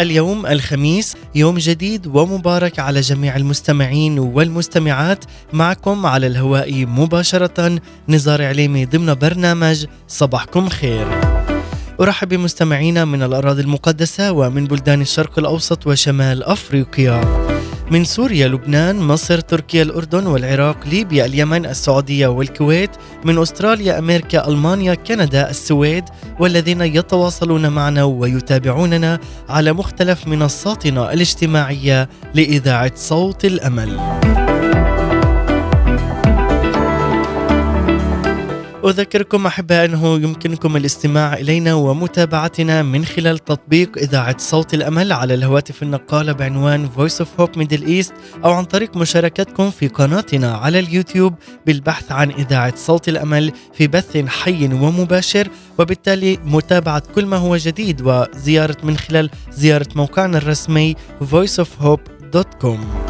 اليوم الخميس يوم جديد ومبارك على جميع المستمعين والمستمعات. معكم على الهواء مباشرة نزار عليمي ضمن برنامج صباحكم خير. أرحب بمستمعينا من الأراضي المقدسة ومن بلدان الشرق الأوسط وشمال أفريقيا. من سوريا، لبنان، مصر، تركيا، الأردن والعراق، ليبيا، اليمن، السعودية والكويت، من أستراليا، أمريكا، ألمانيا، كندا، السويد، والذين يتواصلون معنا ويتابعوننا على مختلف منصاتنا الاجتماعية لإذاعة صوت الأمل. أذكركم أحباء أنه يمكنكم الاستماع إلينا ومتابعتنا من خلال تطبيق إذاعة صوت الأمل على الهواتف النقالة بعنوان Voice of Hope Middle East أو عن طريق مشاركتكم في قناتنا على اليوتيوب بالبحث عن إذاعة صوت الأمل في بث حي ومباشر وبالتالي متابعة كل ما هو جديد وزيارة من خلال زيارة موقعنا الرسمي voiceofhope.com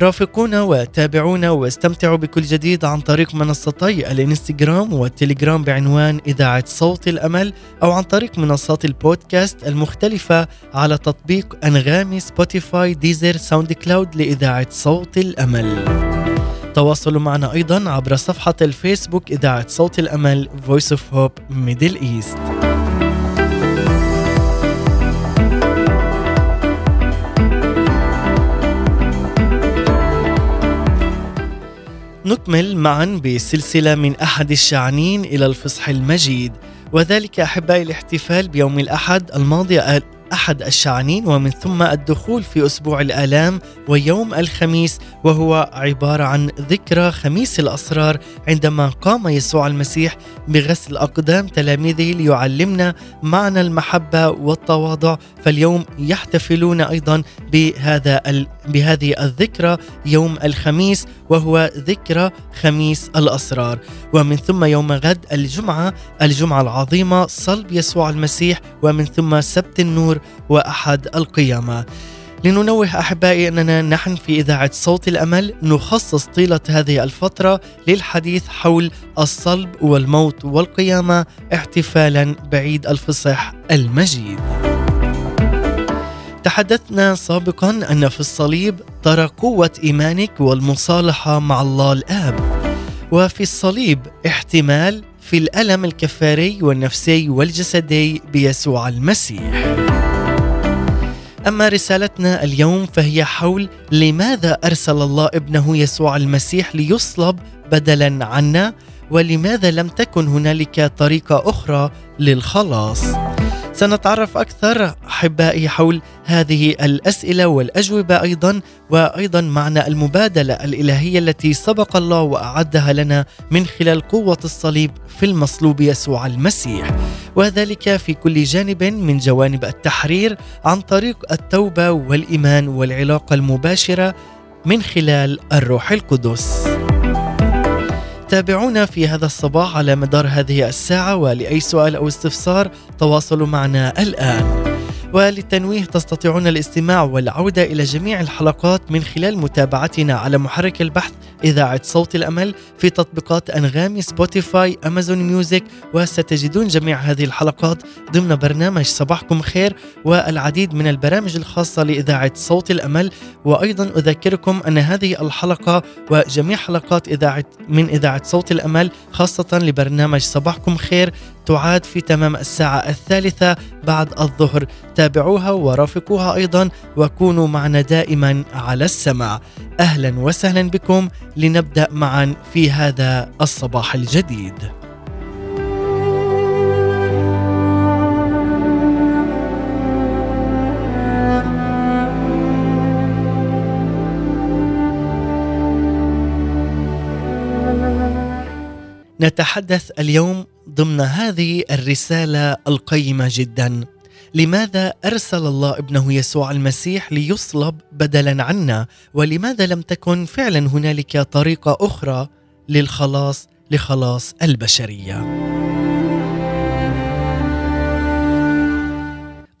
رافقونا وتابعونا واستمتعوا بكل جديد عن طريق منصتي الانستغرام والتليجرام بعنوان إذاعة صوت الأمل أو عن طريق منصات البودكاست المختلفة على تطبيق أنغامي Spotify Deezer SoundCloud لإذاعة صوت الأمل. تواصلوا معنا أيضا عبر صفحة الفيسبوك إذاعة صوت الأمل Voice of Hope Middle East. نكمل معا بسلسلة من أحد الشعنين إلى الفصح المجيد وذلك أحبائي الاحتفال بيوم الأحد الماضي أحد الشعنين ومن ثم الدخول في أسبوع الآلام ويوم الخميس وهو عبارة عن ذكرى خميس الأسرار عندما قام يسوع المسيح بغسل أقدام تلاميذه ليعلمنا معنى المحبة والتواضع. فاليوم يحتفلون أيضا بهذا بهذه الذكرى يوم الخميس وهو ذكرى خميس الأسرار. ومن ثم يوم غد الجمعة الجمعة العظيمة صلب يسوع المسيح ومن ثم سبت النور وأحد القيامة لننوه أحبائي أننا نحن في إذاعة صوت الأمل نخصص طيلة هذه الفترة للحديث حول الصلب والموت والقيامة احتفالا بعيد الفصح المجيد. تحدثنا سابقا أن في الصليب ترى قوة إيمانك والمصالحة مع الله الآب. وفي الصليب احتمال في الألم الكفاري والنفسي والجسدي بيسوع المسيح. أما رسالتنا اليوم فهي حول لماذا أرسل الله ابنه يسوع المسيح ليصلب بدلا عنا ولماذا لم تكن هنالك طريقة أخرى للخلاص؟ سنتعرف أكثر أحبائي حول هذه الأسئلة والأجوبة أيضا وأيضا معنى المبادلة الإلهية التي سبق الله وأعدها لنا من خلال قوة الصليب في المصلوب يسوع المسيح وذلك في كل جانب من جوانب التحرير عن طريق التوبة والإيمان والعلاقة المباشرة من خلال الروح القدس. تابعونا في هذا الصباح على مدار هذه الساعة ولأي سؤال أو استفسار تواصلوا معنا الآن. وللتنويه تستطيعون الاستماع والعودة إلى جميع الحلقات من خلال متابعتنا على محرك البحث إذاعة صوت الأمل في تطبيقات أنغامي سبوتيفاي أمازون ميوزك وستجدون جميع هذه الحلقات ضمن برنامج صباحكم خير والعديد من البرامج الخاصة لإذاعة صوت الأمل. وأيضا أذكركم أن هذه الحلقة وجميع حلقات إذاعة من إذاعة صوت الأمل خاصة لبرنامج صباحكم خير تعاد في تمام الساعة الثالثة بعد الظهر. تابعوها ورافقوها أيضا وكونوا معنا دائما على السمع أهلا وسهلا بكم لنبدأ معا في هذا الصباح الجديد. نتحدث اليوم ضمن هذه الرسالة القيمة جدا. لماذا أرسل الله ابنه يسوع المسيح ليصلب بدلا عنا؟ ولماذا لم تكن فعلا هنالك طريقة أخرى للخلاص لخلاص البشرية؟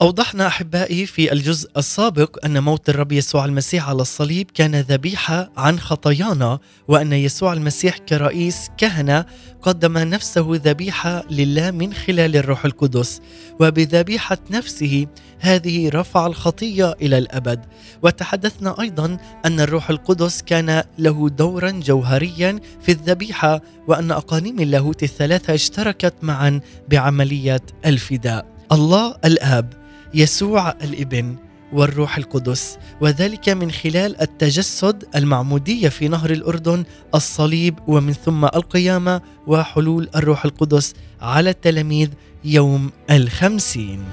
أوضحنا أحبائي في الجزء السابق أن موت الرب يسوع المسيح على الصليب كان ذبيحة عن خطايانا وأن يسوع المسيح كرئيس كهنة قدم نفسه ذبيحة لله من خلال الروح القدس. وبذبيحة نفسه هذه رفع الخطية إلى الأبد. وتحدثنا أيضا أن الروح القدس كان له دورا جوهريا في الذبيحة وأن أقانيم اللاهوت الثلاثة اشتركت معا بعملية الفداء. الله الآب. يسوع الإبن والروح القدس وذلك من خلال التجسد المعمودية في نهر الأردن الصليب ومن ثم القيامة وحلول الروح القدس على التلاميذ يوم الخمسين.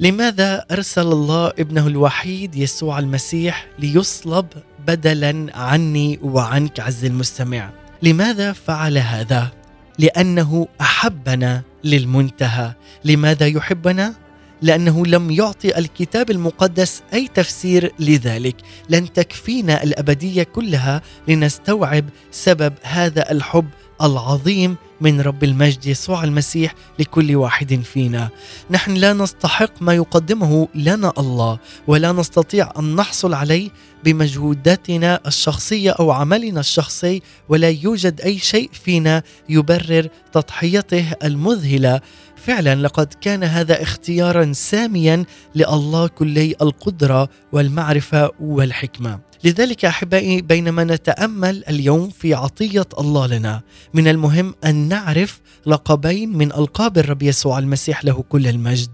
لماذا أرسل الله ابنه الوحيد يسوع المسيح ليصلب بدلا عني وعنك عز المستمع؟ لماذا فعل هذا؟ لأنه أحبنا للمنتهى. لماذا يحبنا؟ لأنه لم يعطي الكتاب المقدس أي تفسير لذلك. لن تكفينا الأبدية كلها لنستوعب سبب هذا الحب العظيم من رب المجد يسوع المسيح لكل واحد فينا. نحن لا نستحق ما يقدمه لنا الله ولا نستطيع أن نحصل عليه بمجهوداتنا الشخصية أو عملنا الشخصي ولا يوجد أي شيء فينا يبرر تضحيته المذهلة. فعلا لقد كان هذا اختيارا ساميا لله كلي القدرة والمعرفة والحكمة. لذلك أحبائي بينما نتأمل اليوم في عطية الله لنا من المهم أن نعرف لقبين من ألقاب الرب يسوع المسيح له كل المجد.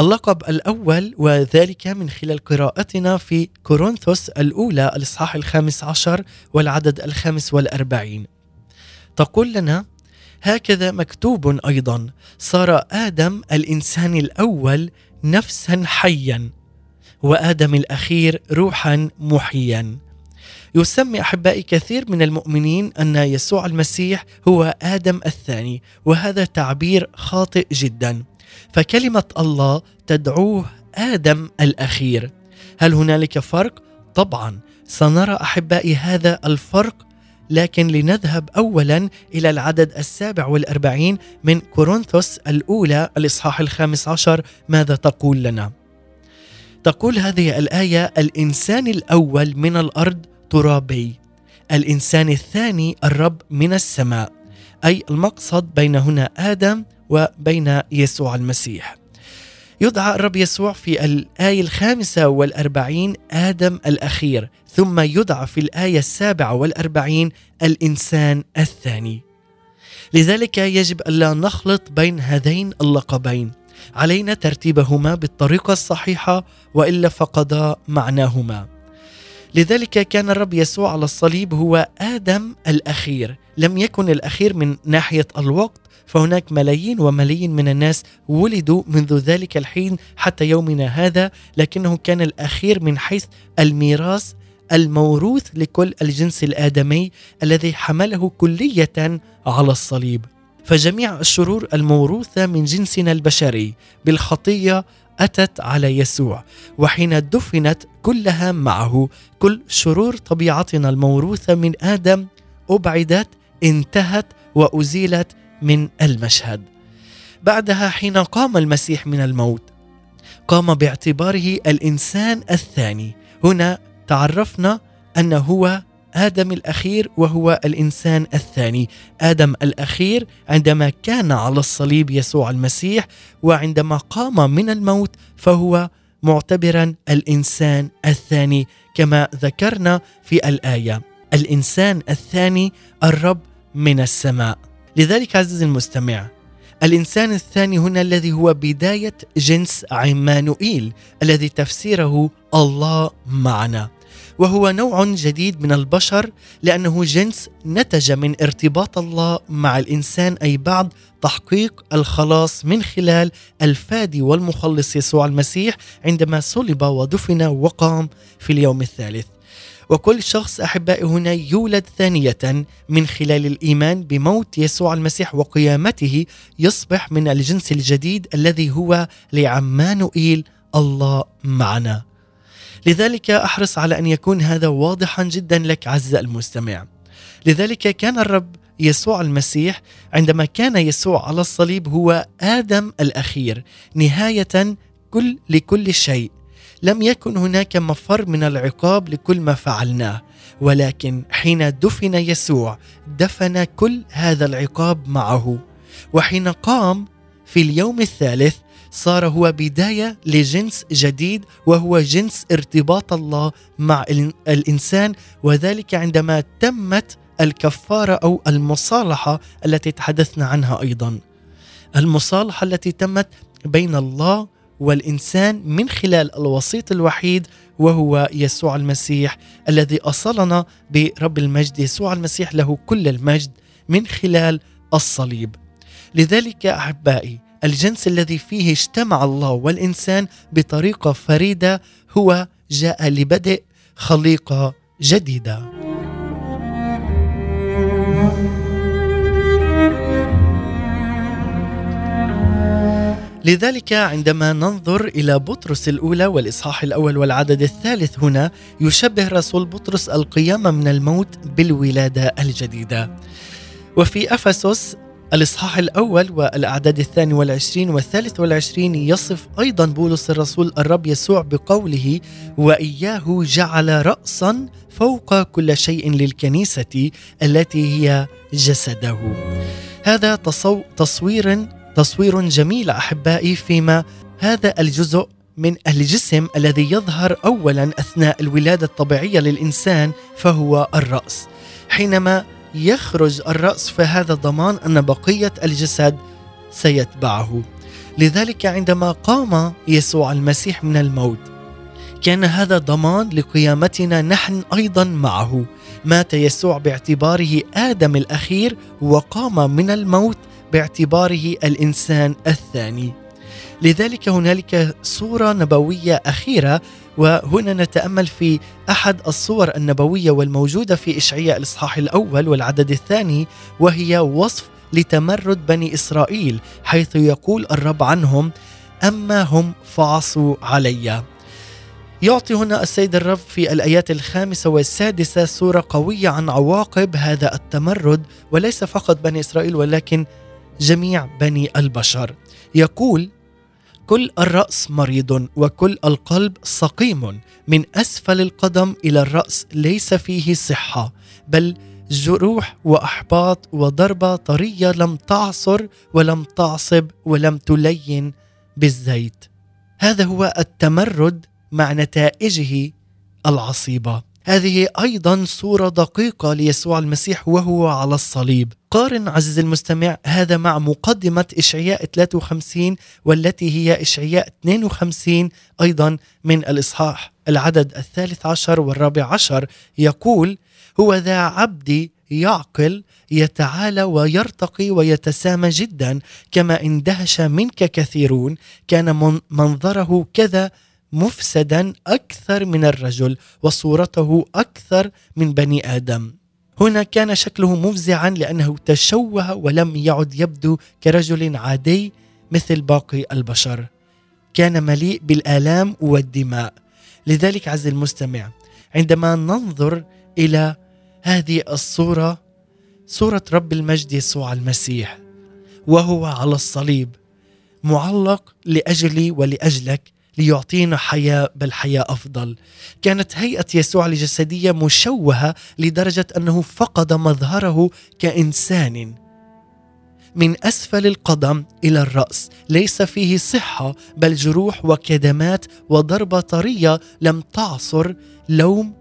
اللقب الأول وذلك من خلال قراءتنا في كورنثوس الأولى الإصحاح الخامس عشر والعدد الخامس والأربعين. تقول لنا هكذا مكتوب أيضا صار آدم الإنسان الأول نفسا حيا. وآدم الأخير روحا محيا. يسمي أحبائي كثير من المؤمنين أن يسوع المسيح هو آدم الثاني وهذا تعبير خاطئ جدا. فكلمة الله تدعوه آدم الأخير. هل هنالك فرق؟ طبعا. سنرى أحبائي هذا الفرق لكن لنذهب اولا إلى العدد السابع والأربعين من كورنثوس الأولى الإصحاح الخامس عشر. ماذا تقول لنا؟ تقول هذه الآية الإنسان الأول من الأرض ترابي الإنسان الثاني الرب من السماء أي المقصد بين هنا آدم وبين يسوع المسيح. يدعى الرب يسوع في الآية الخامسة والأربعين آدم الأخير ثم يدعى في الآية السابعة والأربعين الإنسان الثاني. لذلك يجب ألا نخلط بين هذين اللقبين. علينا ترتيبهما بالطريقة الصحيحة والا فقدا معناهما. لذلك كان الرب يسوع على الصليب هو آدم الأخير. لم يكن الأخير من ناحية الوقت فهناك ملايين وملايين من الناس ولدوا منذ ذلك الحين حتى يومنا هذا لكنه كان الأخير من حيث الميراث الموروث لكل الجنس الآدمي الذي حمله كلية على الصليب. فجميع الشرور الموروثة من جنسنا البشري بالخطية أتت على يسوع وحين دفنت كلها معه كل شرور طبيعتنا الموروثة من آدم أبعدت انتهت وأزيلت من المشهد. بعدها حين قام المسيح من الموت قام باعتباره الإنسان الثاني. هنا تعرفنا أنه هو آدم الأخير وهو الإنسان الثاني. آدم الأخير عندما كان على الصليب يسوع المسيح وعندما قام من الموت فهو معتبرا الإنسان الثاني كما ذكرنا في الآية. الإنسان الثاني الرب من السماء. لذلك عزيزي المستمع الإنسان الثاني هنا الذي هو بداية جنس عمانوئيل الذي تفسيره الله معنا. وهو نوع جديد من البشر لأنه جنس نتج من ارتباط الله مع الإنسان أي بعد تحقيق الخلاص من خلال الفادي والمخلص يسوع المسيح عندما صلب ودفن وقام في اليوم الثالث. وكل شخص أحبائي هنا يولد ثانية من خلال الإيمان بموت يسوع المسيح وقيامته يصبح من الجنس الجديد الذي هو لعمانوئيل الله معنا. لذلك أحرص على أن يكون هذا واضحا جدا لك عز المستمع. لذلك كان الرب يسوع المسيح عندما كان يسوع على الصليب هو آدم الأخير نهاية كل لكل شيء. لم يكن هناك مفر من العقاب لكل ما فعلناه ولكن حين دفن يسوع دفن كل هذا العقاب معه. وحين قام في اليوم الثالث صار هو بداية لجنس جديد وهو جنس ارتباط الله مع الإنسان وذلك عندما تمت الكفارة أو المصالحة التي تحدثنا عنها أيضا. المصالحة التي تمت بين الله والإنسان من خلال الوسيط الوحيد وهو يسوع المسيح الذي أصلنا برب المجد يسوع المسيح له كل المجد من خلال الصليب. لذلك أحبائي الجنس الذي فيه اجتمع الله والإنسان بطريقة فريدة هو جاء لبدء خليقة جديدة. لذلك عندما ننظر إلى بطرس الأولى والإصحاح الأول والعدد الثالث هنا يشبه رسول بطرس القيامه من الموت بالولادة الجديدة. وفي أفسس الإصحاح الأول والأعداد الثاني والعشرين والثالث والعشرين يصف أيضا بولس الرسول الرب يسوع بقوله وإياه جعل رأسا فوق كل شيء للكنيسة التي هي جسده هذا تصوير تصوير جميل أحبائي فيما هذا الجزء من الجسم الذي يظهر اولا أثناء الولادة الطبيعية للإنسان فهو الرأس. حينما يخرج الرأس فهذا ضمان أن بقية الجسد سيتبعه. لذلك عندما قام يسوع المسيح من الموت كان هذا ضمان لقيامتنا نحن أيضا معه. مات يسوع باعتباره آدم الأخير وقام من الموت باعتباره الإنسان الثاني. لذلك هنالك صورة نبوية أخيرة وهنا نتأمل في أحد الصور النبوية والموجودة في إشعياء الإصحاح الأول والعدد الثاني وهي وصف لتمرد بني إسرائيل حيث يقول الرب عنهم أما هم فعصوا علي. يعطي هنا السيد الرب في الآيات الخامسة والسادسة صوره قوية عن عواقب هذا التمرد وليس فقط بني إسرائيل ولكن جميع بني البشر. يقول كل الرأس مريض وكل القلب سقيم. من أسفل القدم إلى الرأس ليس فيه صحة بل جروح وأحباط وضربة طرية لم تعصر ولم تعصب ولم تلين بالزيت. هذا هو التمرد مع نتائجه العصيبة. هذه أيضا صورة دقيقة ليسوع المسيح وهو على الصليب. قارن عزيزي المستمع هذا مع مقدمة إشعياء 53 والتي هي إشعياء 52 أيضا من الإصحاح. العدد الثالث عشر والرابع عشر يقول هو ذا عبدي يعقل يتعالى ويرتقي ويتسامى جدا كما اندهش منك كثيرون كان منظره كذا مفسدا أكثر من الرجل وصورته أكثر من بني آدم. هنا كان شكله مفزعا لأنه تشوه ولم يعد يبدو كرجل عادي مثل باقي البشر. كان مليء بالآلام والدماء. لذلك عز المستمع عندما ننظر إلى هذه الصورة صورة رب المجد يسوع المسيح وهو على الصليب معلق لأجلي ولأجلك ليعطينا حياة بل حياة أفضل. كانت هيئة يسوع الجسدية مشوهة لدرجة أنه فقد مظهره كإنسان. من أسفل القدم إلى الرأس ليس فيه صحة بل جروح وكدمات وضربة طرية لم تعصر لوم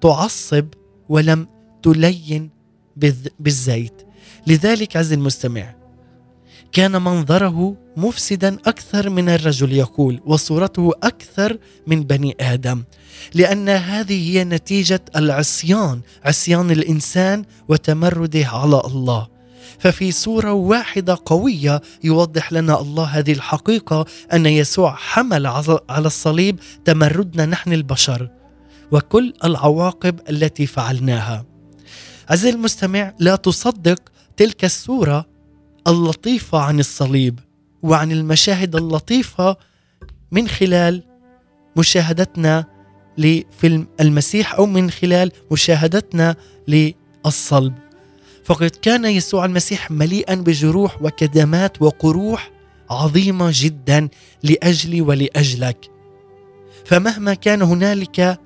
تعصب ولم تلين بالزيت لذلك عز المستمع كان منظره مفسدا أكثر من الرجل يقول وصورته أكثر من بني آدم لأن هذه هي نتيجة العصيان عصيان الإنسان وتمرده على الله. ففي صورة واحدة قوية يوضح لنا الله هذه الحقيقة أن يسوع حمل على الصليب تمردنا نحن البشر وكل العواقب التي فعلناها. عزيزي المستمع لا تصدق تلك الصورة اللطيفة عن الصليب وعن المشاهد اللطيفة من خلال مشاهدتنا لفيلم المسيح أو من خلال مشاهدتنا للصلب. فقد كان يسوع المسيح مليئا بجروح وكدمات وقروح عظيمة جدا لاجلي ولأجلك. فمهما كان هنالك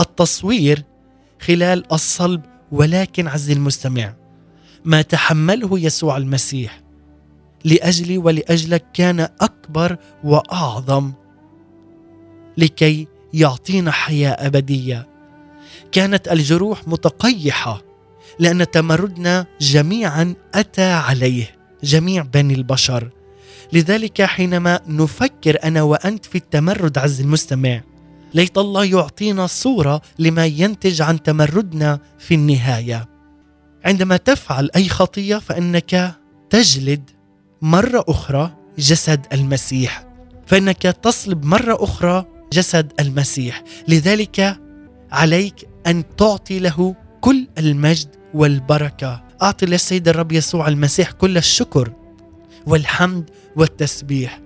التصوير خلال الصلب ولكن عز المستمع ما تحمله يسوع المسيح. لأجلي ولأجلك كان أكبر وأعظم لكي يعطينا حياة أبدية. كانت الجروح متقيحة لأن تمردنا جميعا أتى عليه جميع بني البشر. لذلك حينما نفكر أنا وأنت في التمرد عز المستمع ليت الله يعطينا صورة لما ينتج عن تمردنا في النهاية. عندما تفعل أي خطية فإنك تجلد مرة أخرى جسد المسيح. فإنك تصلب مرة أخرى جسد المسيح. لذلك عليك أن تعطي له كل المجد والبركة. أعطي للسيد الرب يسوع المسيح كل الشكر والحمد والتسبيح.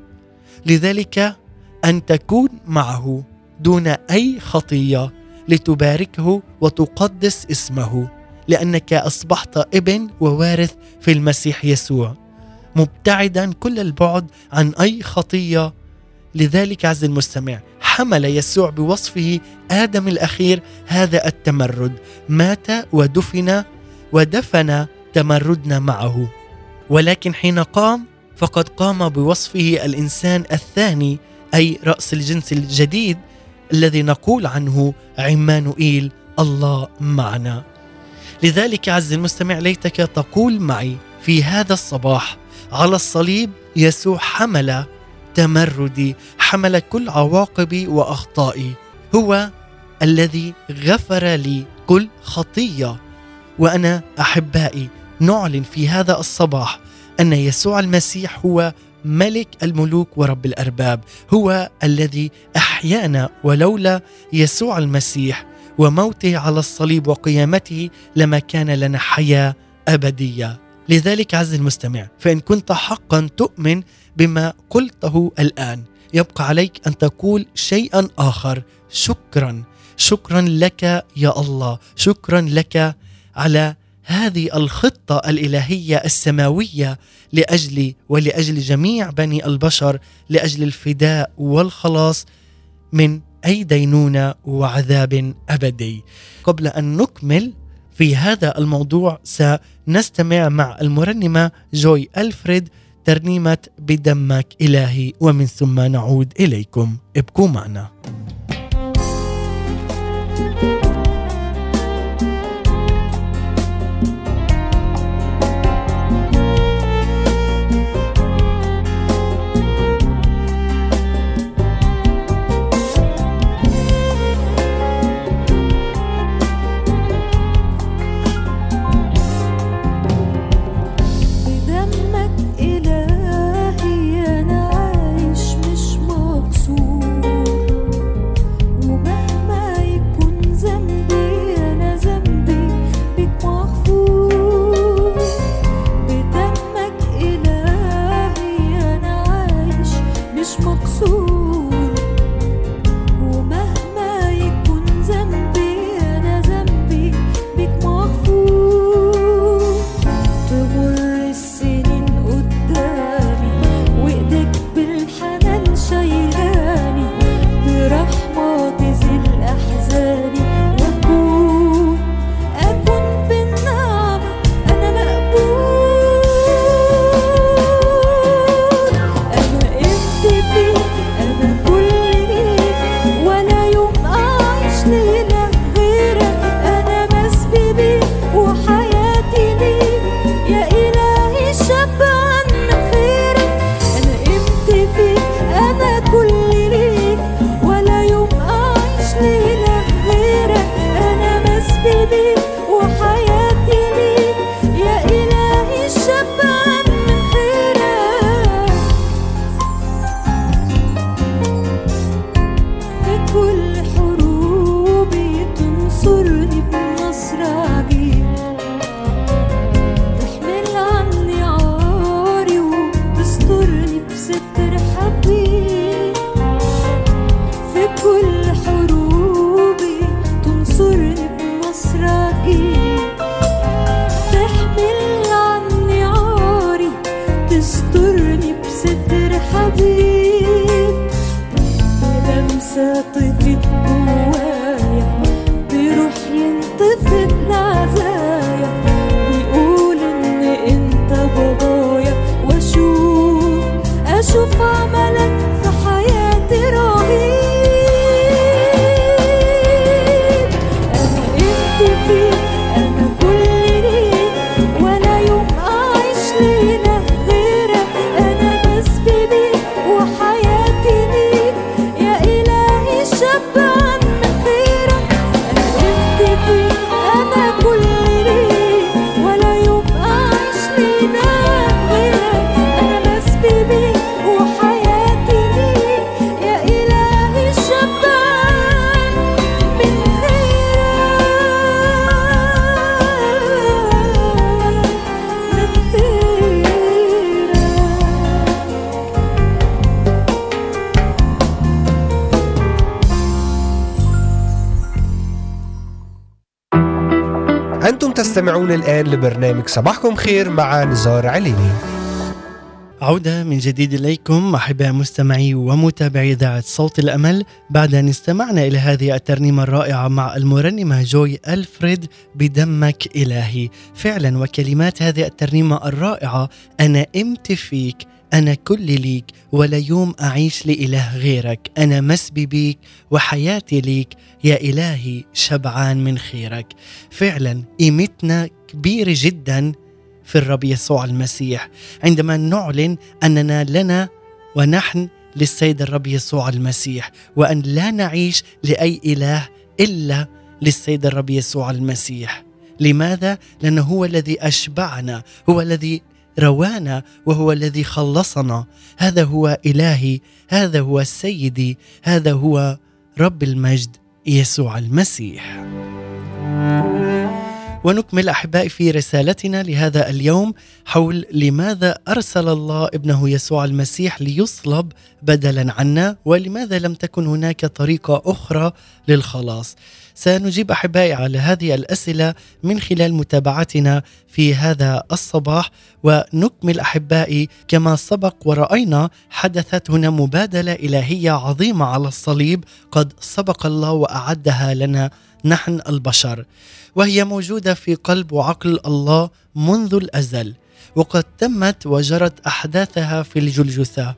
لذلك أن تكون معه دون أي خطية لتباركه وتقدس اسمه. لأنك أصبحت ابن ووارث في المسيح يسوع مبتعدا كل البعد عن أي خطية. لذلك عز المستمع حمل يسوع بوصفه آدم الأخير هذا التمرد مات ودفن ودفن تمردنا معه. ولكن حين قام فقد قام بوصفه الإنسان الثاني أي رأس الجنس الجديد الذي نقول عنه عمانوئيل الله معنا. لذلك عز المستمع ليتك تقول معي في هذا الصباح على الصليب يسوع حمل تمردي حمل كل عواقبي وأخطائي. هو الذي غفر لي كل خطية. وأنا أحبائي نعلن في هذا الصباح أن يسوع المسيح هو ملك الملوك ورب الأرباب. هو الذي أحيانا ولولا يسوع المسيح وموته على الصليب وقيامته لما كان لنا حياة أبدية. لذلك عز المستمع فإن كنت حقا تؤمن بما قلته الآن يبقى عليك أن تقول شيئا آخر شكرا. شكرا لك يا الله. شكرا لك على هذه الخطة الإلهية السماوية لاجلي ولأجل جميع بني البشر لأجل الفداء والخلاص من أي دينونة وعذاب أبدي. قبل أن نكمل في هذا الموضوع سنستمع مع المرنمة جوي ألفريد ترنيمة بدمك إلهي ومن ثم نعود إليكم. ابقوا معنا. زمان если ты الآن لبرنامج صباحكم خير مع نزار عليني. عودة من جديد إليكم أحباء مستمعي ومتابعي إذاعة صوت الأمل. بعد أن استمعنا إلى هذه الترنيمة الرائعة مع المرنمة جوي ألفريد بدمك إلهي. فعلا وكلمات هذه الترنيمة الرائعة أنا إمت فيك أنا كل ليك ولا يوم أعيش لإله غيرك. أنا مسبي بيك وحياتي ليك. يا إلهي شبعان من خيرك. فعلا قيمتنا كبيرة جدا في الرب يسوع المسيح. عندما نعلن أننا لنا ونحن للسيد الرب يسوع المسيح وأن لا نعيش لأي إله إلا للسيد الرب يسوع المسيح. لماذا؟ لأنه هو الذي أشبعنا هو الذي روانا وهو الذي خلصنا هذا هو إلهي هذا هو سيدي هذا هو رب المجد يسوع المسيح ونكمل أحبائي في رسالتنا لهذا اليوم حول لماذا أرسل الله ابنه يسوع المسيح ليصلب بدلا عنا ولماذا لم تكن هناك طريقة أخرى للخلاص. سنجيب أحبائي على هذه الأسئلة من خلال متابعتنا في هذا الصباح ونكمل أحبائي كما سبق ورأينا حدثت هنا مبادلة إلهية عظيمة على الصليب قد سبق الله وأعدها لنا نحن البشر. وهي موجودة في قلب وعقل الله منذ الأزل وقد تمت وجرت أحداثها في الجلجثة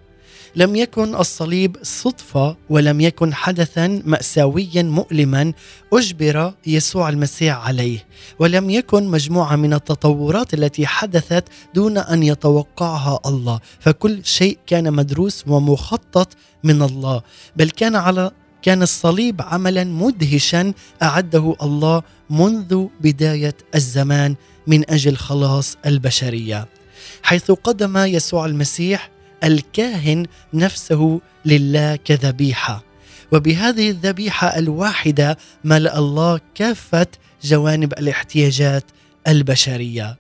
لم يكن الصليب صدفة ولم يكن حدثا ماساويا مؤلما أجبر يسوع المسيح عليه ولم يكن مجموعة من التطورات التي حدثت دون أن يتوقعها الله. فكل شيء كان مدروس ومخطط من الله بل كان على كان الصليب عملا مدهشا أعده الله منذ بداية الزمان من أجل خلاص البشرية. حيث قدم يسوع المسيح الكاهن نفسه لله كذبيحة. وبهذه الذبيحة الواحدة ملأ الله كافة جوانب الاحتياجات البشرية.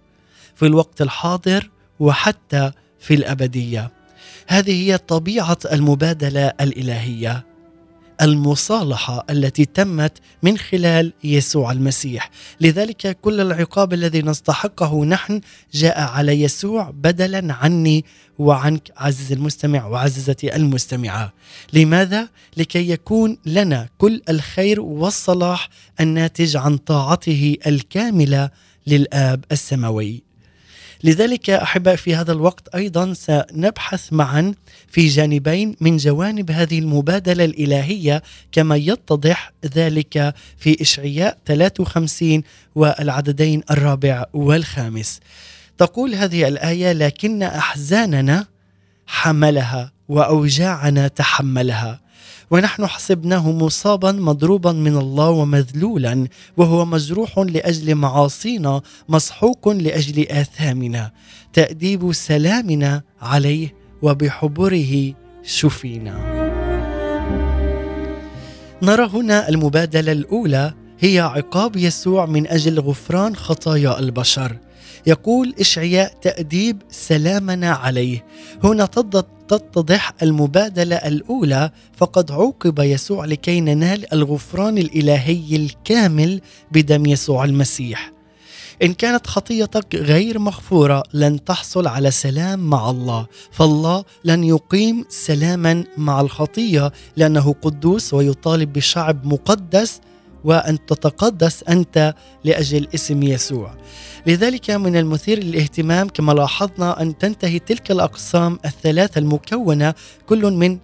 في الوقت الحاضر وحتى في الأبدية. هذه هي طبيعة المبادلة الإلهية. المصالحة التي تمت من خلال يسوع المسيح. لذلك كل العقاب الذي نستحقه نحن جاء على يسوع بدلا عني وعنك عزيزي المستمع وعزيزتي المستمعة. لماذا؟ لكي يكون لنا كل الخير والصلاح الناتج عن طاعته الكاملة للآب السماوي. لذلك احباء في هذا الوقت أيضا سنبحث معا في جانبين من جوانب هذه المبادلة الإلهية كما يتضح ذلك في إشعياء 53 والعددين الرابع والخامس. تقول هذه الآية لكن أحزاننا حملها وأوجاعنا تحملها ونحن حسبناه مصابا مضروبا من الله ومذلولا وهو مجروح لأجل معاصينا مسحوق لأجل آثامنا تأديب سلامنا عليه وبحبره شفينا. نرى هنا المبادلة الأولى هي عقاب يسوع من أجل غفران خطايا البشر. يقول إشعياء تأديب سلامنا عليه. هنا تتضح المبادلة الأولى فقد عوقب يسوع لكي ننال الغفران الإلهي الكامل بدم يسوع المسيح. إن كانت خطيتك غير مغفورة لن تحصل على سلام مع الله. فالله لن يقيم سلاما مع الخطية لأنه قدوس ويطالب بشعب مقدس وأن تتقدس أنت لأجل اسم يسوع. لذلك من المثير للاهتمام كما لاحظنا أن تنتهي تلك الأقسام الثلاثة المكونة كل من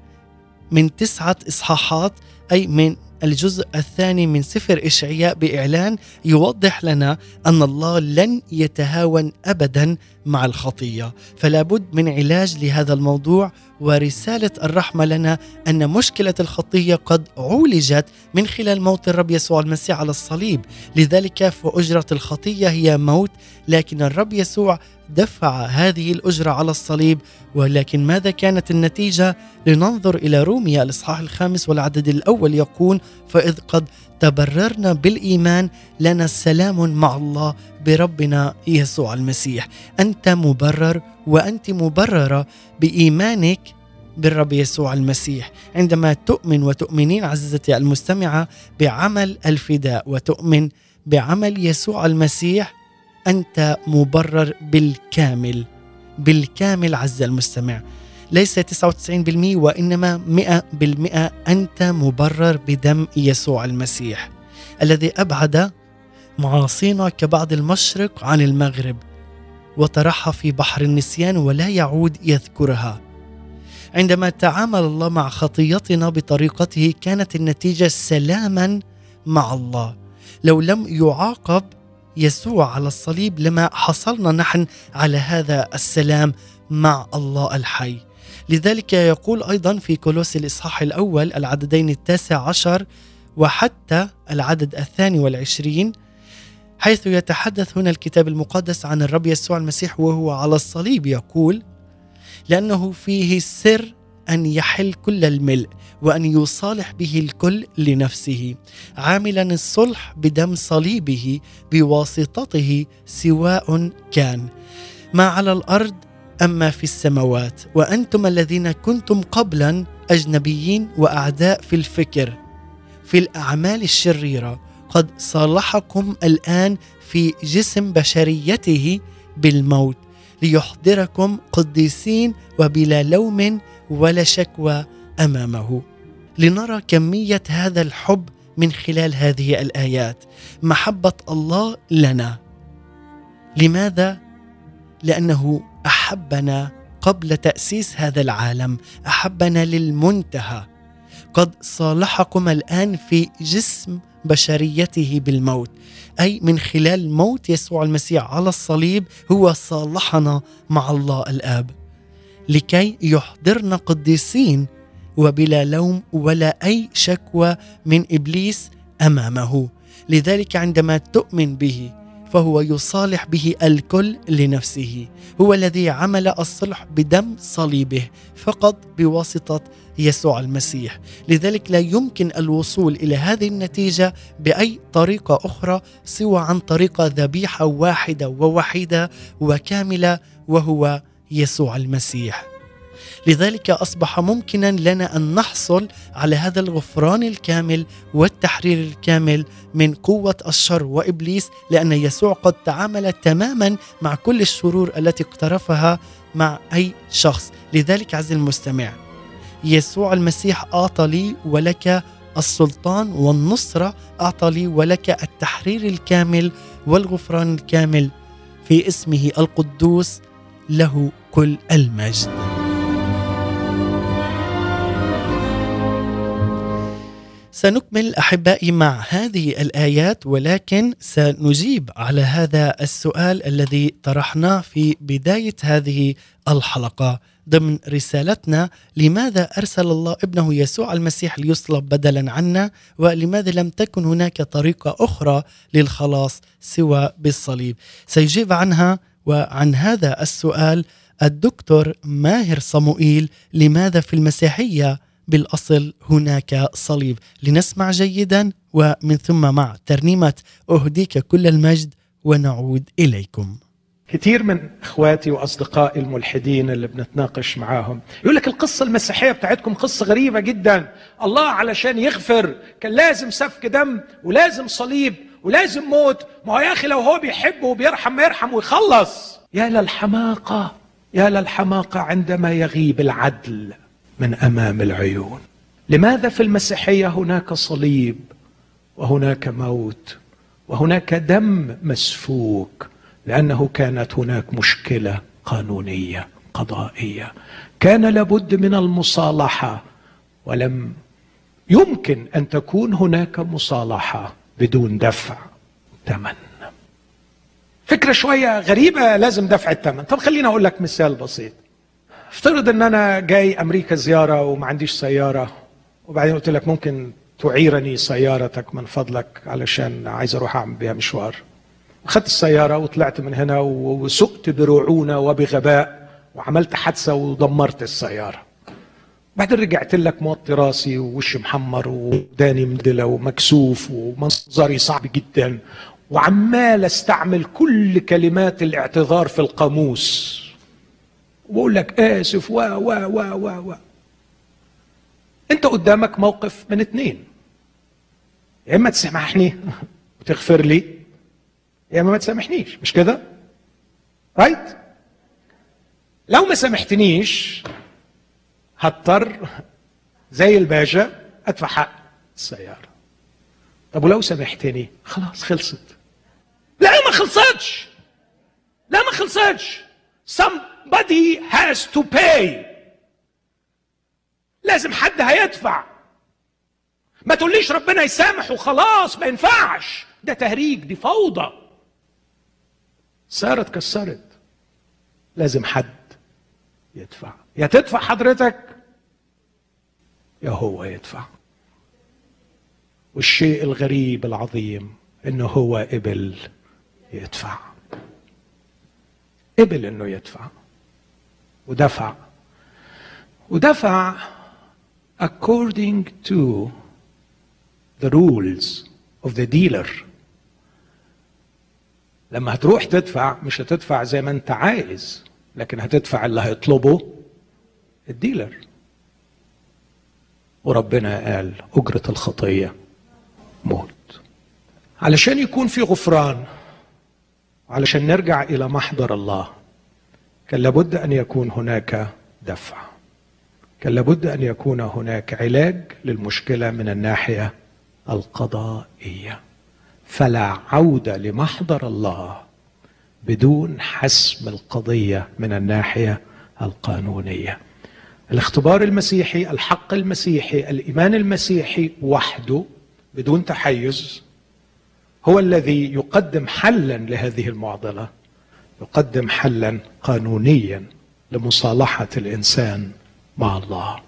من تسعة إصحاحات أي من الجزء الثاني من سفر إشعياء بإعلان يوضح لنا أن الله لن يتهاون أبدا مع الخطية. فلا بد من علاج لهذا الموضوع ورسالة الرحمة لنا أن مشكلة الخطية قد عولجت من خلال موت الرب يسوع المسيح على الصليب. لذلك فأجرة الخطية هي موت لكن الرب يسوع دفع هذه الأجرة على الصليب ولكن ماذا كانت النتيجة؟ لننظر إلى روميا الإصحاح الخامس والعدد الأول يقول فإذ قد تبررنا بالإيمان لنا سلام مع الله بربنا يسوع المسيح. أنت مبرر وأنت مبررة بإيمانك بالرب يسوع المسيح. عندما تؤمن وتؤمنين عزيزتي المستمعة بعمل الفداء وتؤمن بعمل يسوع المسيح أنت مبرر بالكامل بالكامل عز المستمع. ليس 99% وإنما 100% أنت مبرر بدم يسوع المسيح الذي أبعد معاصينا كبعد المشرق عن المغرب وطرحها في بحر النسيان ولا يعود يذكرها. عندما تعامل الله مع خطيتنا بطريقته كانت النتيجة سلاما مع الله. لو لم يعاقب يسوع على الصليب لما حصلنا نحن على هذا السلام مع الله الحي. لذلك يقول أيضا في كولوس الإصحاح الأول العددين التاسع عشر وحتى العدد الثاني والعشرين حيث يتحدث هنا الكتاب المقدس عن الرب يسوع المسيح وهو على الصليب يقول لأنه فيه سر أن يحل كل الملء وأن يصالح به الكل لنفسه عاملا الصلح بدم صليبه بواسطته سواء كان. ما على الأرض أما في السماوات وأنتم الذين كنتم قبلا أجنبيين وأعداء في الفكر في الأعمال الشريرة. قد صالحكم الآن في جسم بشريته بالموت ليحضركم قديسين وبلا لوم ولا شكوى أمامه. لنرى كمية هذا الحب من خلال هذه الآيات. محبة الله لنا. لماذا؟ لأنه أحبنا قبل تأسيس هذا العالم. أحبنا للمنتهى. قد صالحكم الآن في جسم بشريته بالموت. أي من خلال موت يسوع المسيح على الصليب هو صالحنا مع الله الآب. لكي يحضرنا قديسين وبلا لوم ولا أي شكوى من إبليس أمامه. لذلك عندما تؤمن به فهو يصالح به الكل لنفسه. هو الذي عمل الصلح بدم صليبه فقط بواسطة يسوع المسيح. لذلك لا يمكن الوصول إلى هذه النتيجة بأي طريقة أخرى سوى عن طريق ذبيحة واحدة ووحيدة وكاملة وهو يسوع المسيح. لذلك أصبح ممكنا لنا أن نحصل على هذا الغفران الكامل والتحرير الكامل من قوة الشر وإبليس لأن يسوع قد تعامل تماما مع كل الشرور التي اقترفها مع أي شخص. لذلك عز المستمع يسوع المسيح أعطى لي ولك السلطان والنصرة أعطى لي ولك التحرير الكامل والغفران الكامل في اسمه القدوس له. كل المجد. سنكمل أحبائي مع هذه الآيات ولكن سنجيب على هذا السؤال الذي طرحناه في بداية هذه الحلقة ضمن رسالتنا لماذا أرسل الله ابنه يسوع المسيح ليصلب بدلا عنا؟ ولماذا لم تكن هناك طريقة أخرى للخلاص سوى بالصليب؟ سيجيب عنها وعن هذا السؤال الدكتور ماهر صموئيل لماذا في المسيحية؟ بالأصل هناك صليب. لنسمع جيدا ومن ثم مع ترنيمة أهديك كل المجد ونعود إليكم. كثير من إخواتي وأصدقائي الملحدين اللي بنتناقش معاهم يقول لك القصة المسيحية بتاعتكم قصة غريبة جدا. الله علشان يغفر كان لازم سفك دم ولازم صليب ولازم موت. ما هو يا أخي لو هو بيحب وبيرحم ما يرحم ويخلص. يا للحماقة. يا للحماقة عندما يغيب العدل من أمام العيون. لماذا في المسيحية هناك صليب وهناك موت وهناك دم مسفوك؟ لأنه كانت هناك مشكلة قانونية قضائية. كان لابد من المصالحة ولم يمكن أن تكون هناك مصالحة بدون دفع ثمن. فكرة شوية غريبة لازم دفع الثمن. طب خليني أقول لك مثال بسيط. افترض إن أنا جاي أمريكا زيارة وما عنديش سيارة وبعدين قلت لك ممكن تعيرني سيارتك من فضلك علشان عايز أروح أعمل بيها مشوار. أخذت السيارة وطلعت من هنا وسقت برعونة وبغباء وعملت حادثة ودمرت السيارة. بعدين رجعت لك موطي راسي ووشي محمر وداني مدلة ومكسوف ومنظري صعب جدا وعمال استعمل كل كلمات الاعتذار في القاموس. وبقول لك آسف و و و و و. انت قدامك موقف من اتنين. يا إما تسامحني وتغفر لي يا إما ما تسامحنيش. مش كده؟ رايت لو ما سامحتنيش هضطر زي الباشا أدفع حق السيارة. طب ولو سامحتني؟ خلاص خلصت. لا ما خلصتش. لا ما خلصتش. Somebody has to pay. لازم حد هيدفع. ما تقوليش ربنا يسامح وخلاص ما ينفعش. ده تهريج دي فوضى. السيارة اتكسرت لازم حد يدفع. يا تدفع حضرتك يا هو يدفع. والشيء الغريب العظيم إنه هو قبل يدفع. قبل إنه يدفع. ودفع. ودفع according to the rules of the dealer. لما هتروح تدفع مش هتدفع زي ما أنت عايز لكن هتدفع اللي هيطلبه الديلر. وربنا قال أجرة الخطية موت. علشان يكون في غفران علشان نرجع إلى محضر الله. كان لابد أن يكون هناك دفع. كان لابد أن يكون هناك علاج للمشكلة من الناحية القضائية. فلا عودة لمحضر الله بدون حسم القضية من الناحية القانونية. الاختبار المسيحي الحق المسيحي الإيمان المسيحي وحده بدون تحيز هو الذي يقدم حلا لهذه المعضلة يقدم حلا قانونيا لمصالحة الإنسان مع الله.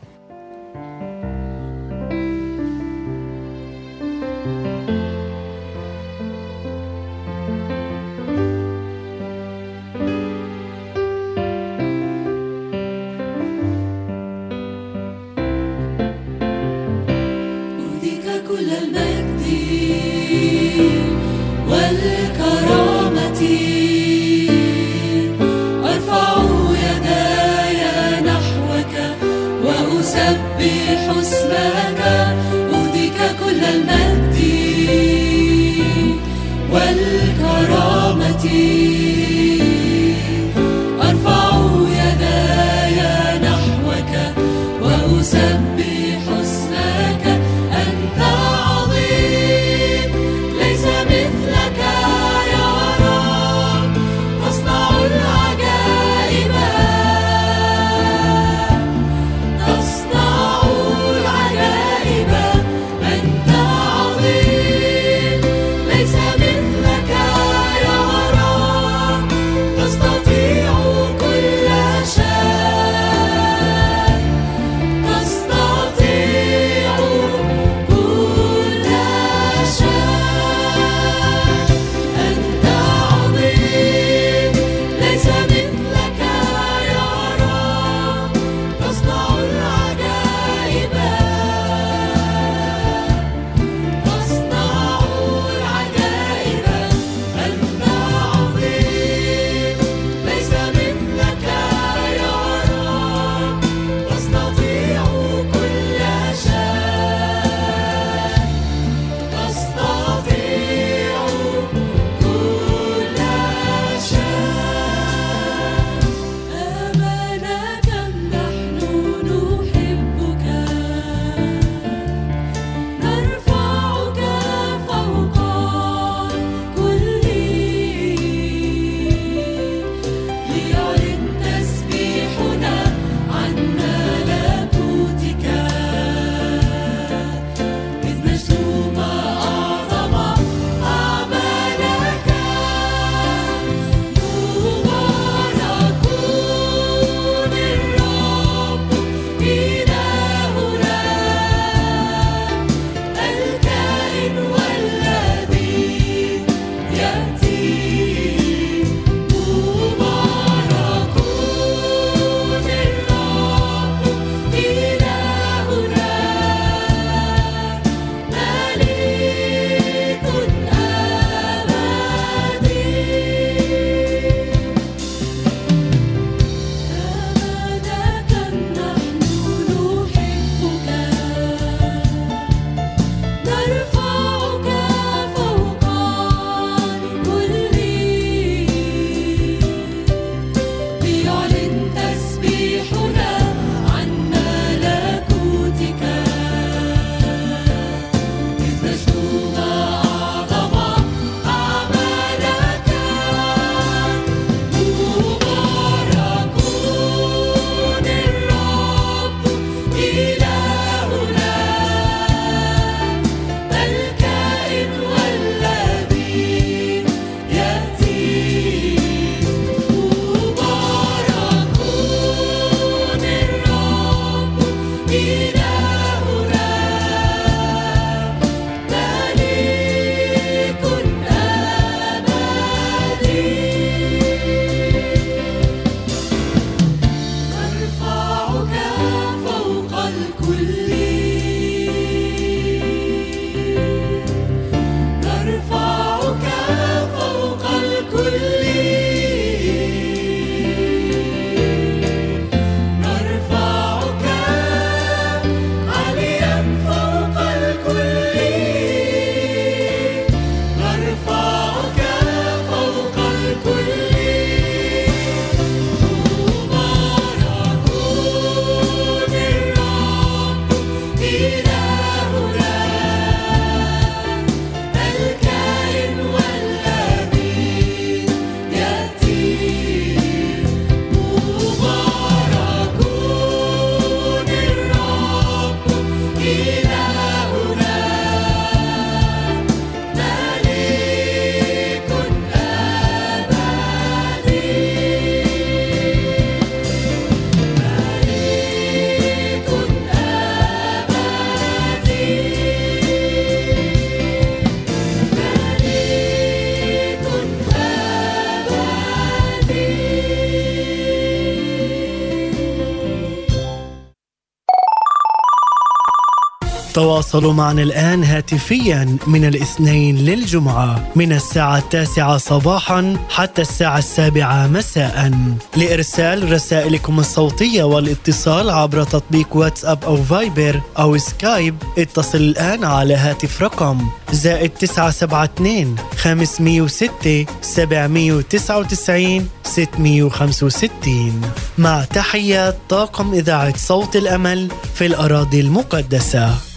تواصلوا معنا الآن هاتفيا من الاثنين للجمعة من الساعة التاسعة صباحا حتى الساعة السابعة مساء. لإرسال رسائلكم الصوتية والاتصال عبر تطبيق واتساب أو فايبر أو سكايب اتصل الآن على هاتف رقم زائد 972 506 799 665 مع تحيات طاقم إذاعة صوت الأمل في الأراضي المقدسة.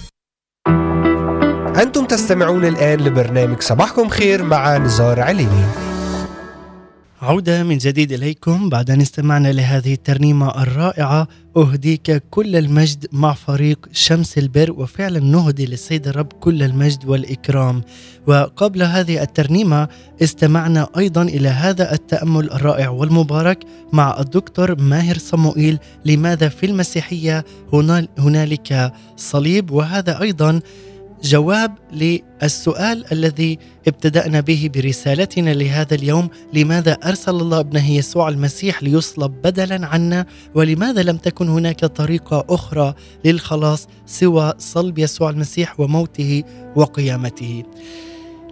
أنتم تستمعون الآن لبرنامج صباحكم خير مع نزار عليني. عودة من جديد إليكم. بعد أن استمعنا لهذه الترنيمة الرائعة أهديك كل المجد مع فريق شمس البر وفعلا نهدي للسيد الرب كل المجد والإكرام. وقبل هذه الترنيمة استمعنا أيضا إلى هذا التأمل الرائع والمبارك مع الدكتور ماهر صموئيل لماذا في المسيحية هنالك صليب؟ وهذا أيضا جواب للسؤال الذي ابتدأنا به برسالتنا لهذا اليوم. لماذا أرسل الله ابنه يسوع المسيح ليصلب بدلا عنا؟ ولماذا لم تكن هناك طريقة أخرى للخلاص سوى صلب يسوع المسيح وموته وقيامته؟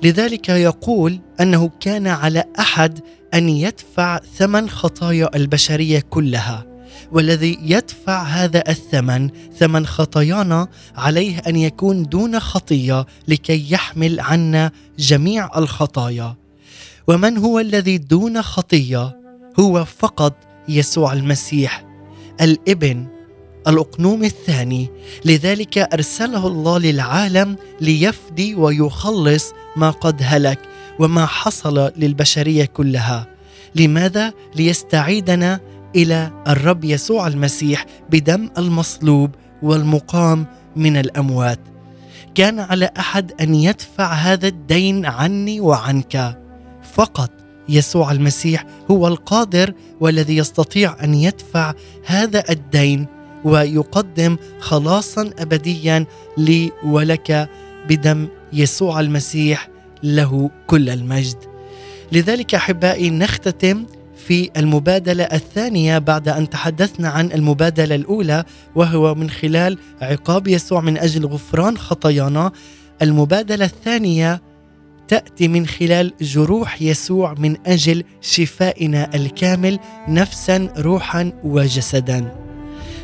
لذلك يقول أنه كان على أحد أن يدفع ثمن خطايا البشرية كلها. والذي يدفع هذا الثمن ثمن خطايانا عليه أن يكون دون خطية لكي يحمل عنا جميع الخطايا. ومن هو الذي دون خطية؟ هو فقط يسوع المسيح الابن الأقنوم الثاني. لذلك أرسله الله للعالم ليفدي ويخلص ما قد هلك وما حصل للبشرية كلها. لماذا؟ ليستعيدنا إلى الرب يسوع المسيح بدم المصلوب والمقام من الأموات. كان على أحد أن يدفع هذا الدين عني وعنك. فقط يسوع المسيح هو القادر والذي يستطيع أن يدفع هذا الدين ويقدم خلاصا ابديا لي ولك بدم يسوع المسيح له كل المجد. لذلك أحبائي نختتم في المبادلة الثانية بعد أن تحدثنا عن المبادلة الأولى وهو من خلال عقاب يسوع من أجل غفران خطايانا. المبادلة الثانية تأتي من خلال جروح يسوع من أجل شفائنا الكامل نفسا روحا وجسدا.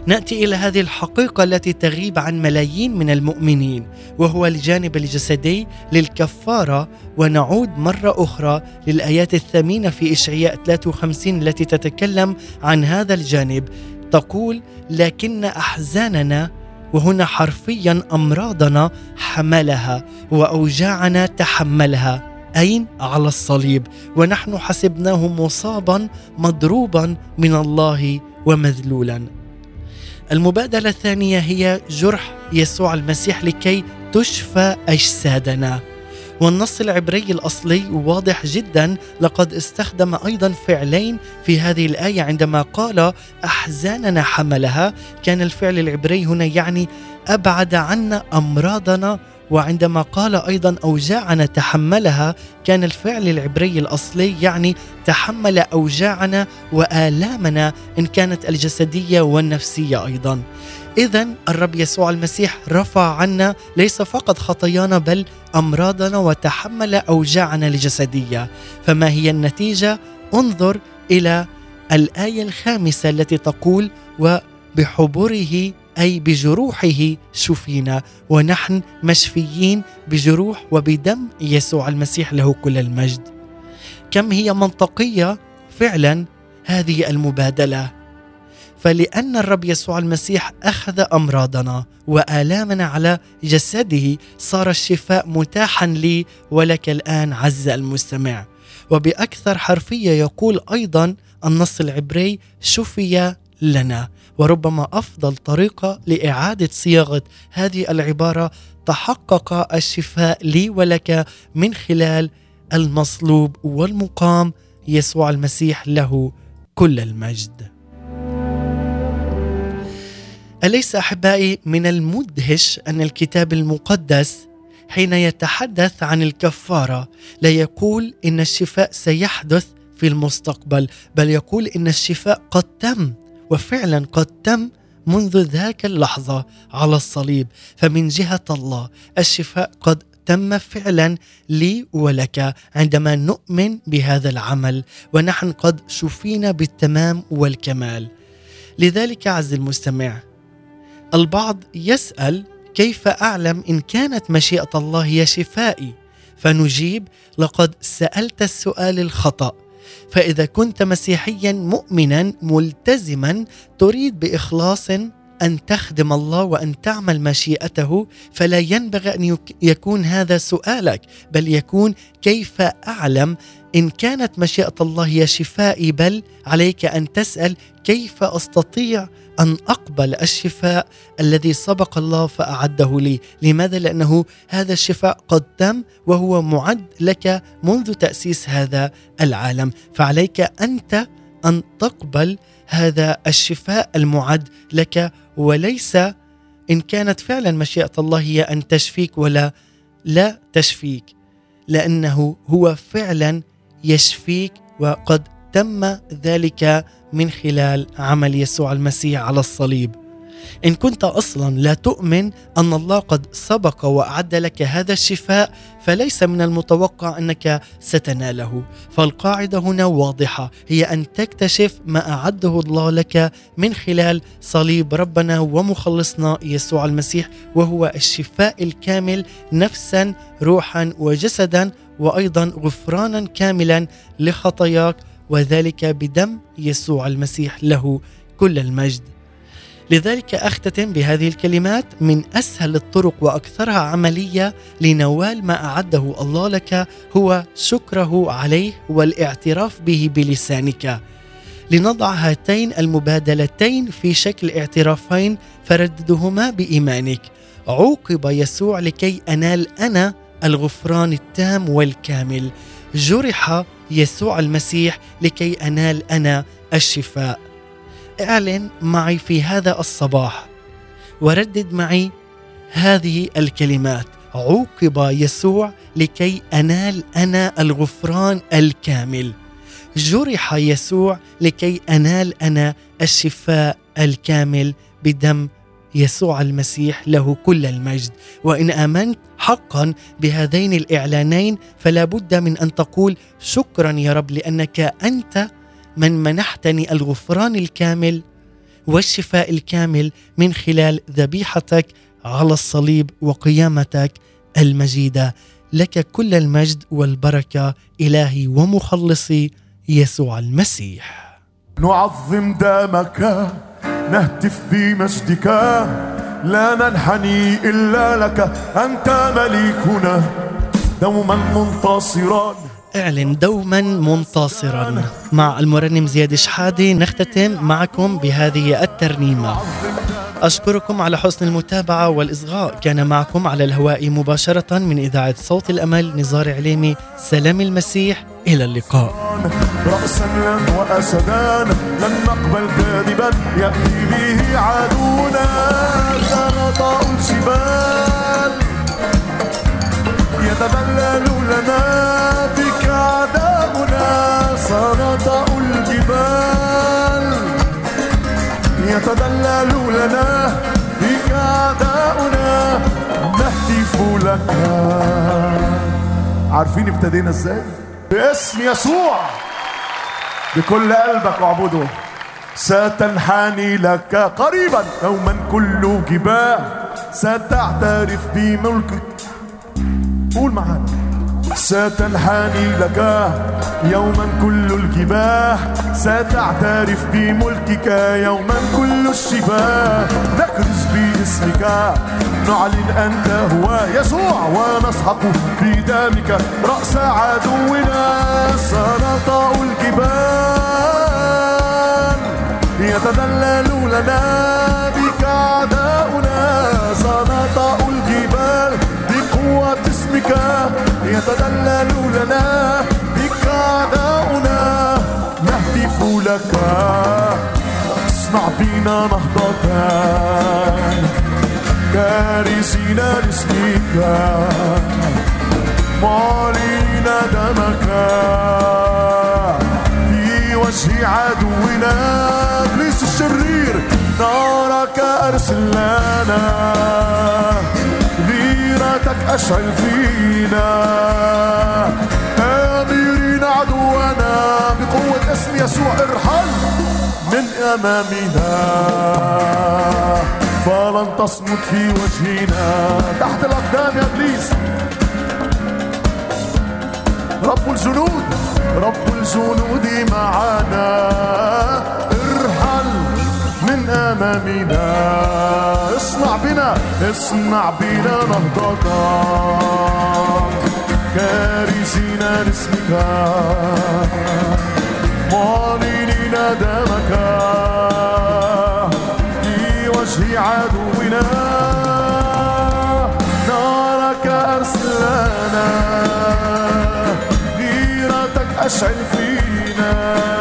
نأتي إلى هذه الحقيقة التي تغيب عن ملايين من المؤمنين وهو الجانب الجسدي للكفارة ونعود مرة أخرى للآيات الثمينة في إشعياء 53 التي تتكلم عن هذا الجانب. تقول لكن أحزاننا وهنا حرفيا أمراضنا حملها وأوجاعنا تحملها. أين؟ على الصليب. ونحن حسبناه مصابا مضروبا من الله ومذلولا. المبادلة الثانية هي جرح يسوع المسيح لكي تشفى أجسادنا. والنص العبري الأصلي واضح جدا لقد استخدم أيضا فعلين في هذه الآية عندما قال أحزاننا حملها. كان الفعل العبري هنا يعني أبعد عنا أمراضنا وعندما قال أيضا أوجاعنا تحملها كان الفعل العبري الأصلي يعني تحمل أوجاعنا وآلامنا إن كانت الجسدية والنفسية أيضا. اذا الرب يسوع المسيح رفع عنا ليس فقط خطايانا بل أمراضنا وتحمل أوجاعنا الجسدية، فما هي النتيجة؟ انظر إلى الآية الخامسة التي تقول وبحبره أي بجروحه شفينا ونحن مشفيين بجروح وبدم يسوع المسيح له كل المجد. كم هي منطقية فعلا هذه المبادلة. فلأن الرب يسوع المسيح أخذ أمراضنا وآلامنا على جسده صار الشفاء متاحا لي ولك الآن عز المستمع. وبأكثر حرفية يقول أيضا النص العبري شفي لنا وربما أفضل طريقة لإعادة صياغة هذه العبارة تحقق الشفاء لي ولك من خلال المصلوب والمقام يسوع المسيح له كل المجد. أليس أحبائي من المدهش أن الكتاب المقدس حين يتحدث عن الكفارة لا يقول إن الشفاء سيحدث في المستقبل بل يقول إن الشفاء قد تم وفعلا قد تم منذ ذاك اللحظة على الصليب. فمن جهة الله الشفاء قد تم فعلا لي ولك عندما نؤمن بهذا العمل ونحن قد شفينا بالتمام والكمال. لذلك عز المستمع البعض يسأل كيف أعلم إن كانت مشيئة الله هي شفائي؟ فنجيب لقد سألت السؤال الخطأ. فإذا كنت مسيحيا مؤمنا ملتزما تريد بإخلاص أن تخدم الله وأن تعمل مشيئته فلا ينبغي أن يكون هذا سؤالك بل يكون كيف أعلم؟ إن كانت مشيئة الله هي شفائي بل عليك أن تسأل كيف أستطيع أن أقبل الشفاء الذي سبق الله فأعده لي، لماذا؟ لأنه هذا الشفاء قد تم وهو معد لك منذ تأسيس هذا العالم، فعليك أنت أن تقبل هذا الشفاء المعد لك وليس إن كانت فعلا مشيئة الله هي أن تشفيك ولا لا تشفيك لأنه هو فعلا يشفيك وقد تم ذلك من خلال عمل يسوع المسيح على الصليب. إن كنت أصلا لا تؤمن أن الله قد سبق وأعد لك هذا الشفاء فليس من المتوقع أنك ستناله. فالقاعدة هنا واضحة هي أن تكتشف ما أعده الله لك من خلال صليب ربنا ومخلصنا يسوع المسيح وهو الشفاء الكامل نفسا روحا وجسدا وأيضا غفرانا كاملا لخطاياك وذلك بدم يسوع المسيح له كل المجد. لذلك أختتم بهذه الكلمات من أسهل الطرق وأكثرها عملية لنوال ما أعده الله لك هو شكره عليه والاعتراف به بلسانك. لنضع هاتين المبادلتين في شكل اعترافين فرددهما بإيمانك. عوقب يسوع لكي أنال أنا الغفران التام والكامل. جرح يسوع المسيح لكي أنال أنا الشفاء. اعلن معي في هذا الصباح. وردد معي هذه الكلمات. عوقب يسوع لكي أنال أنا الغفران الكامل. جرح يسوع لكي أنال أنا الشفاء الكامل بدم يسوع المسيح له كل المجد. وإن آمنت حقا بهذين الإعلانين فلا بد من أن تقول شكرا يا رب لأنك أنت من منحتني الغفران الكامل والشفاء الكامل من خلال ذبيحتك على الصليب وقيامتك المجيدة. لك كل المجد والبركة إلهي ومخلصي يسوع المسيح. نعظم دمك نهتف بمجدك لا ننحني إلا لك. أنت مليكنا. دوما منتصرا. اعلن دوما منتصرا. مع المرنم زياد شحادي نختتم معكم بهذه الترنيمة. أشكركم على حسن المتابعة والإصغاء. كان معكم على الهواء مباشرة من إذاعة صوت الأمل نزار عليمي. سلام المسيح. إلى اللقاء. رأسا وأسدان لن نقبل كاذبا. يأتي به عدونا سنطأ الجبال. يتذلل لنا بك عداؤنا سنطأ الجبال. يتذلل لنا بك عداؤنا نهتف لك. عارفين ابتدينا إزاي؟ باسم يسوع. بكل قلبك واعبده. ستنحني لك قريبا. يوما كل جباه. ستعترف بملكك. قول معانا. ستنحني لك يوما كل الجباه ستعترف بملكك يوما كل الشفاه. نكرز باسمك نعلن أنت هو يسوع ونسحق بدمك رأس عدونا. سنطأ الجبال يتذلل لنا بك أعداؤنا. سنطأ الجبال بقوة اسمك. يتذلل لنا بك أعداؤنا. نهتف لك. اصنع بنا نهضة. كارثين لاسمك معلن دمك. في وجه عدونا. ابليس الشرير. نارك معانا غيرتك أشعل فينا آمرين عدونا بقوة اسم يسوع ارحل من أمامنا. فلن تصمت في وجهنا. تحت الأقدام يا إبليس. رب الجنود رب الجنود معنا. ارحل من أمامنا. اصنع بنا. اصنع بنا نهضتك. كارثين لاسمك. معلنين دمك. في وجه عدونا. نارك أرسلنا غيرتك أشعل فينا.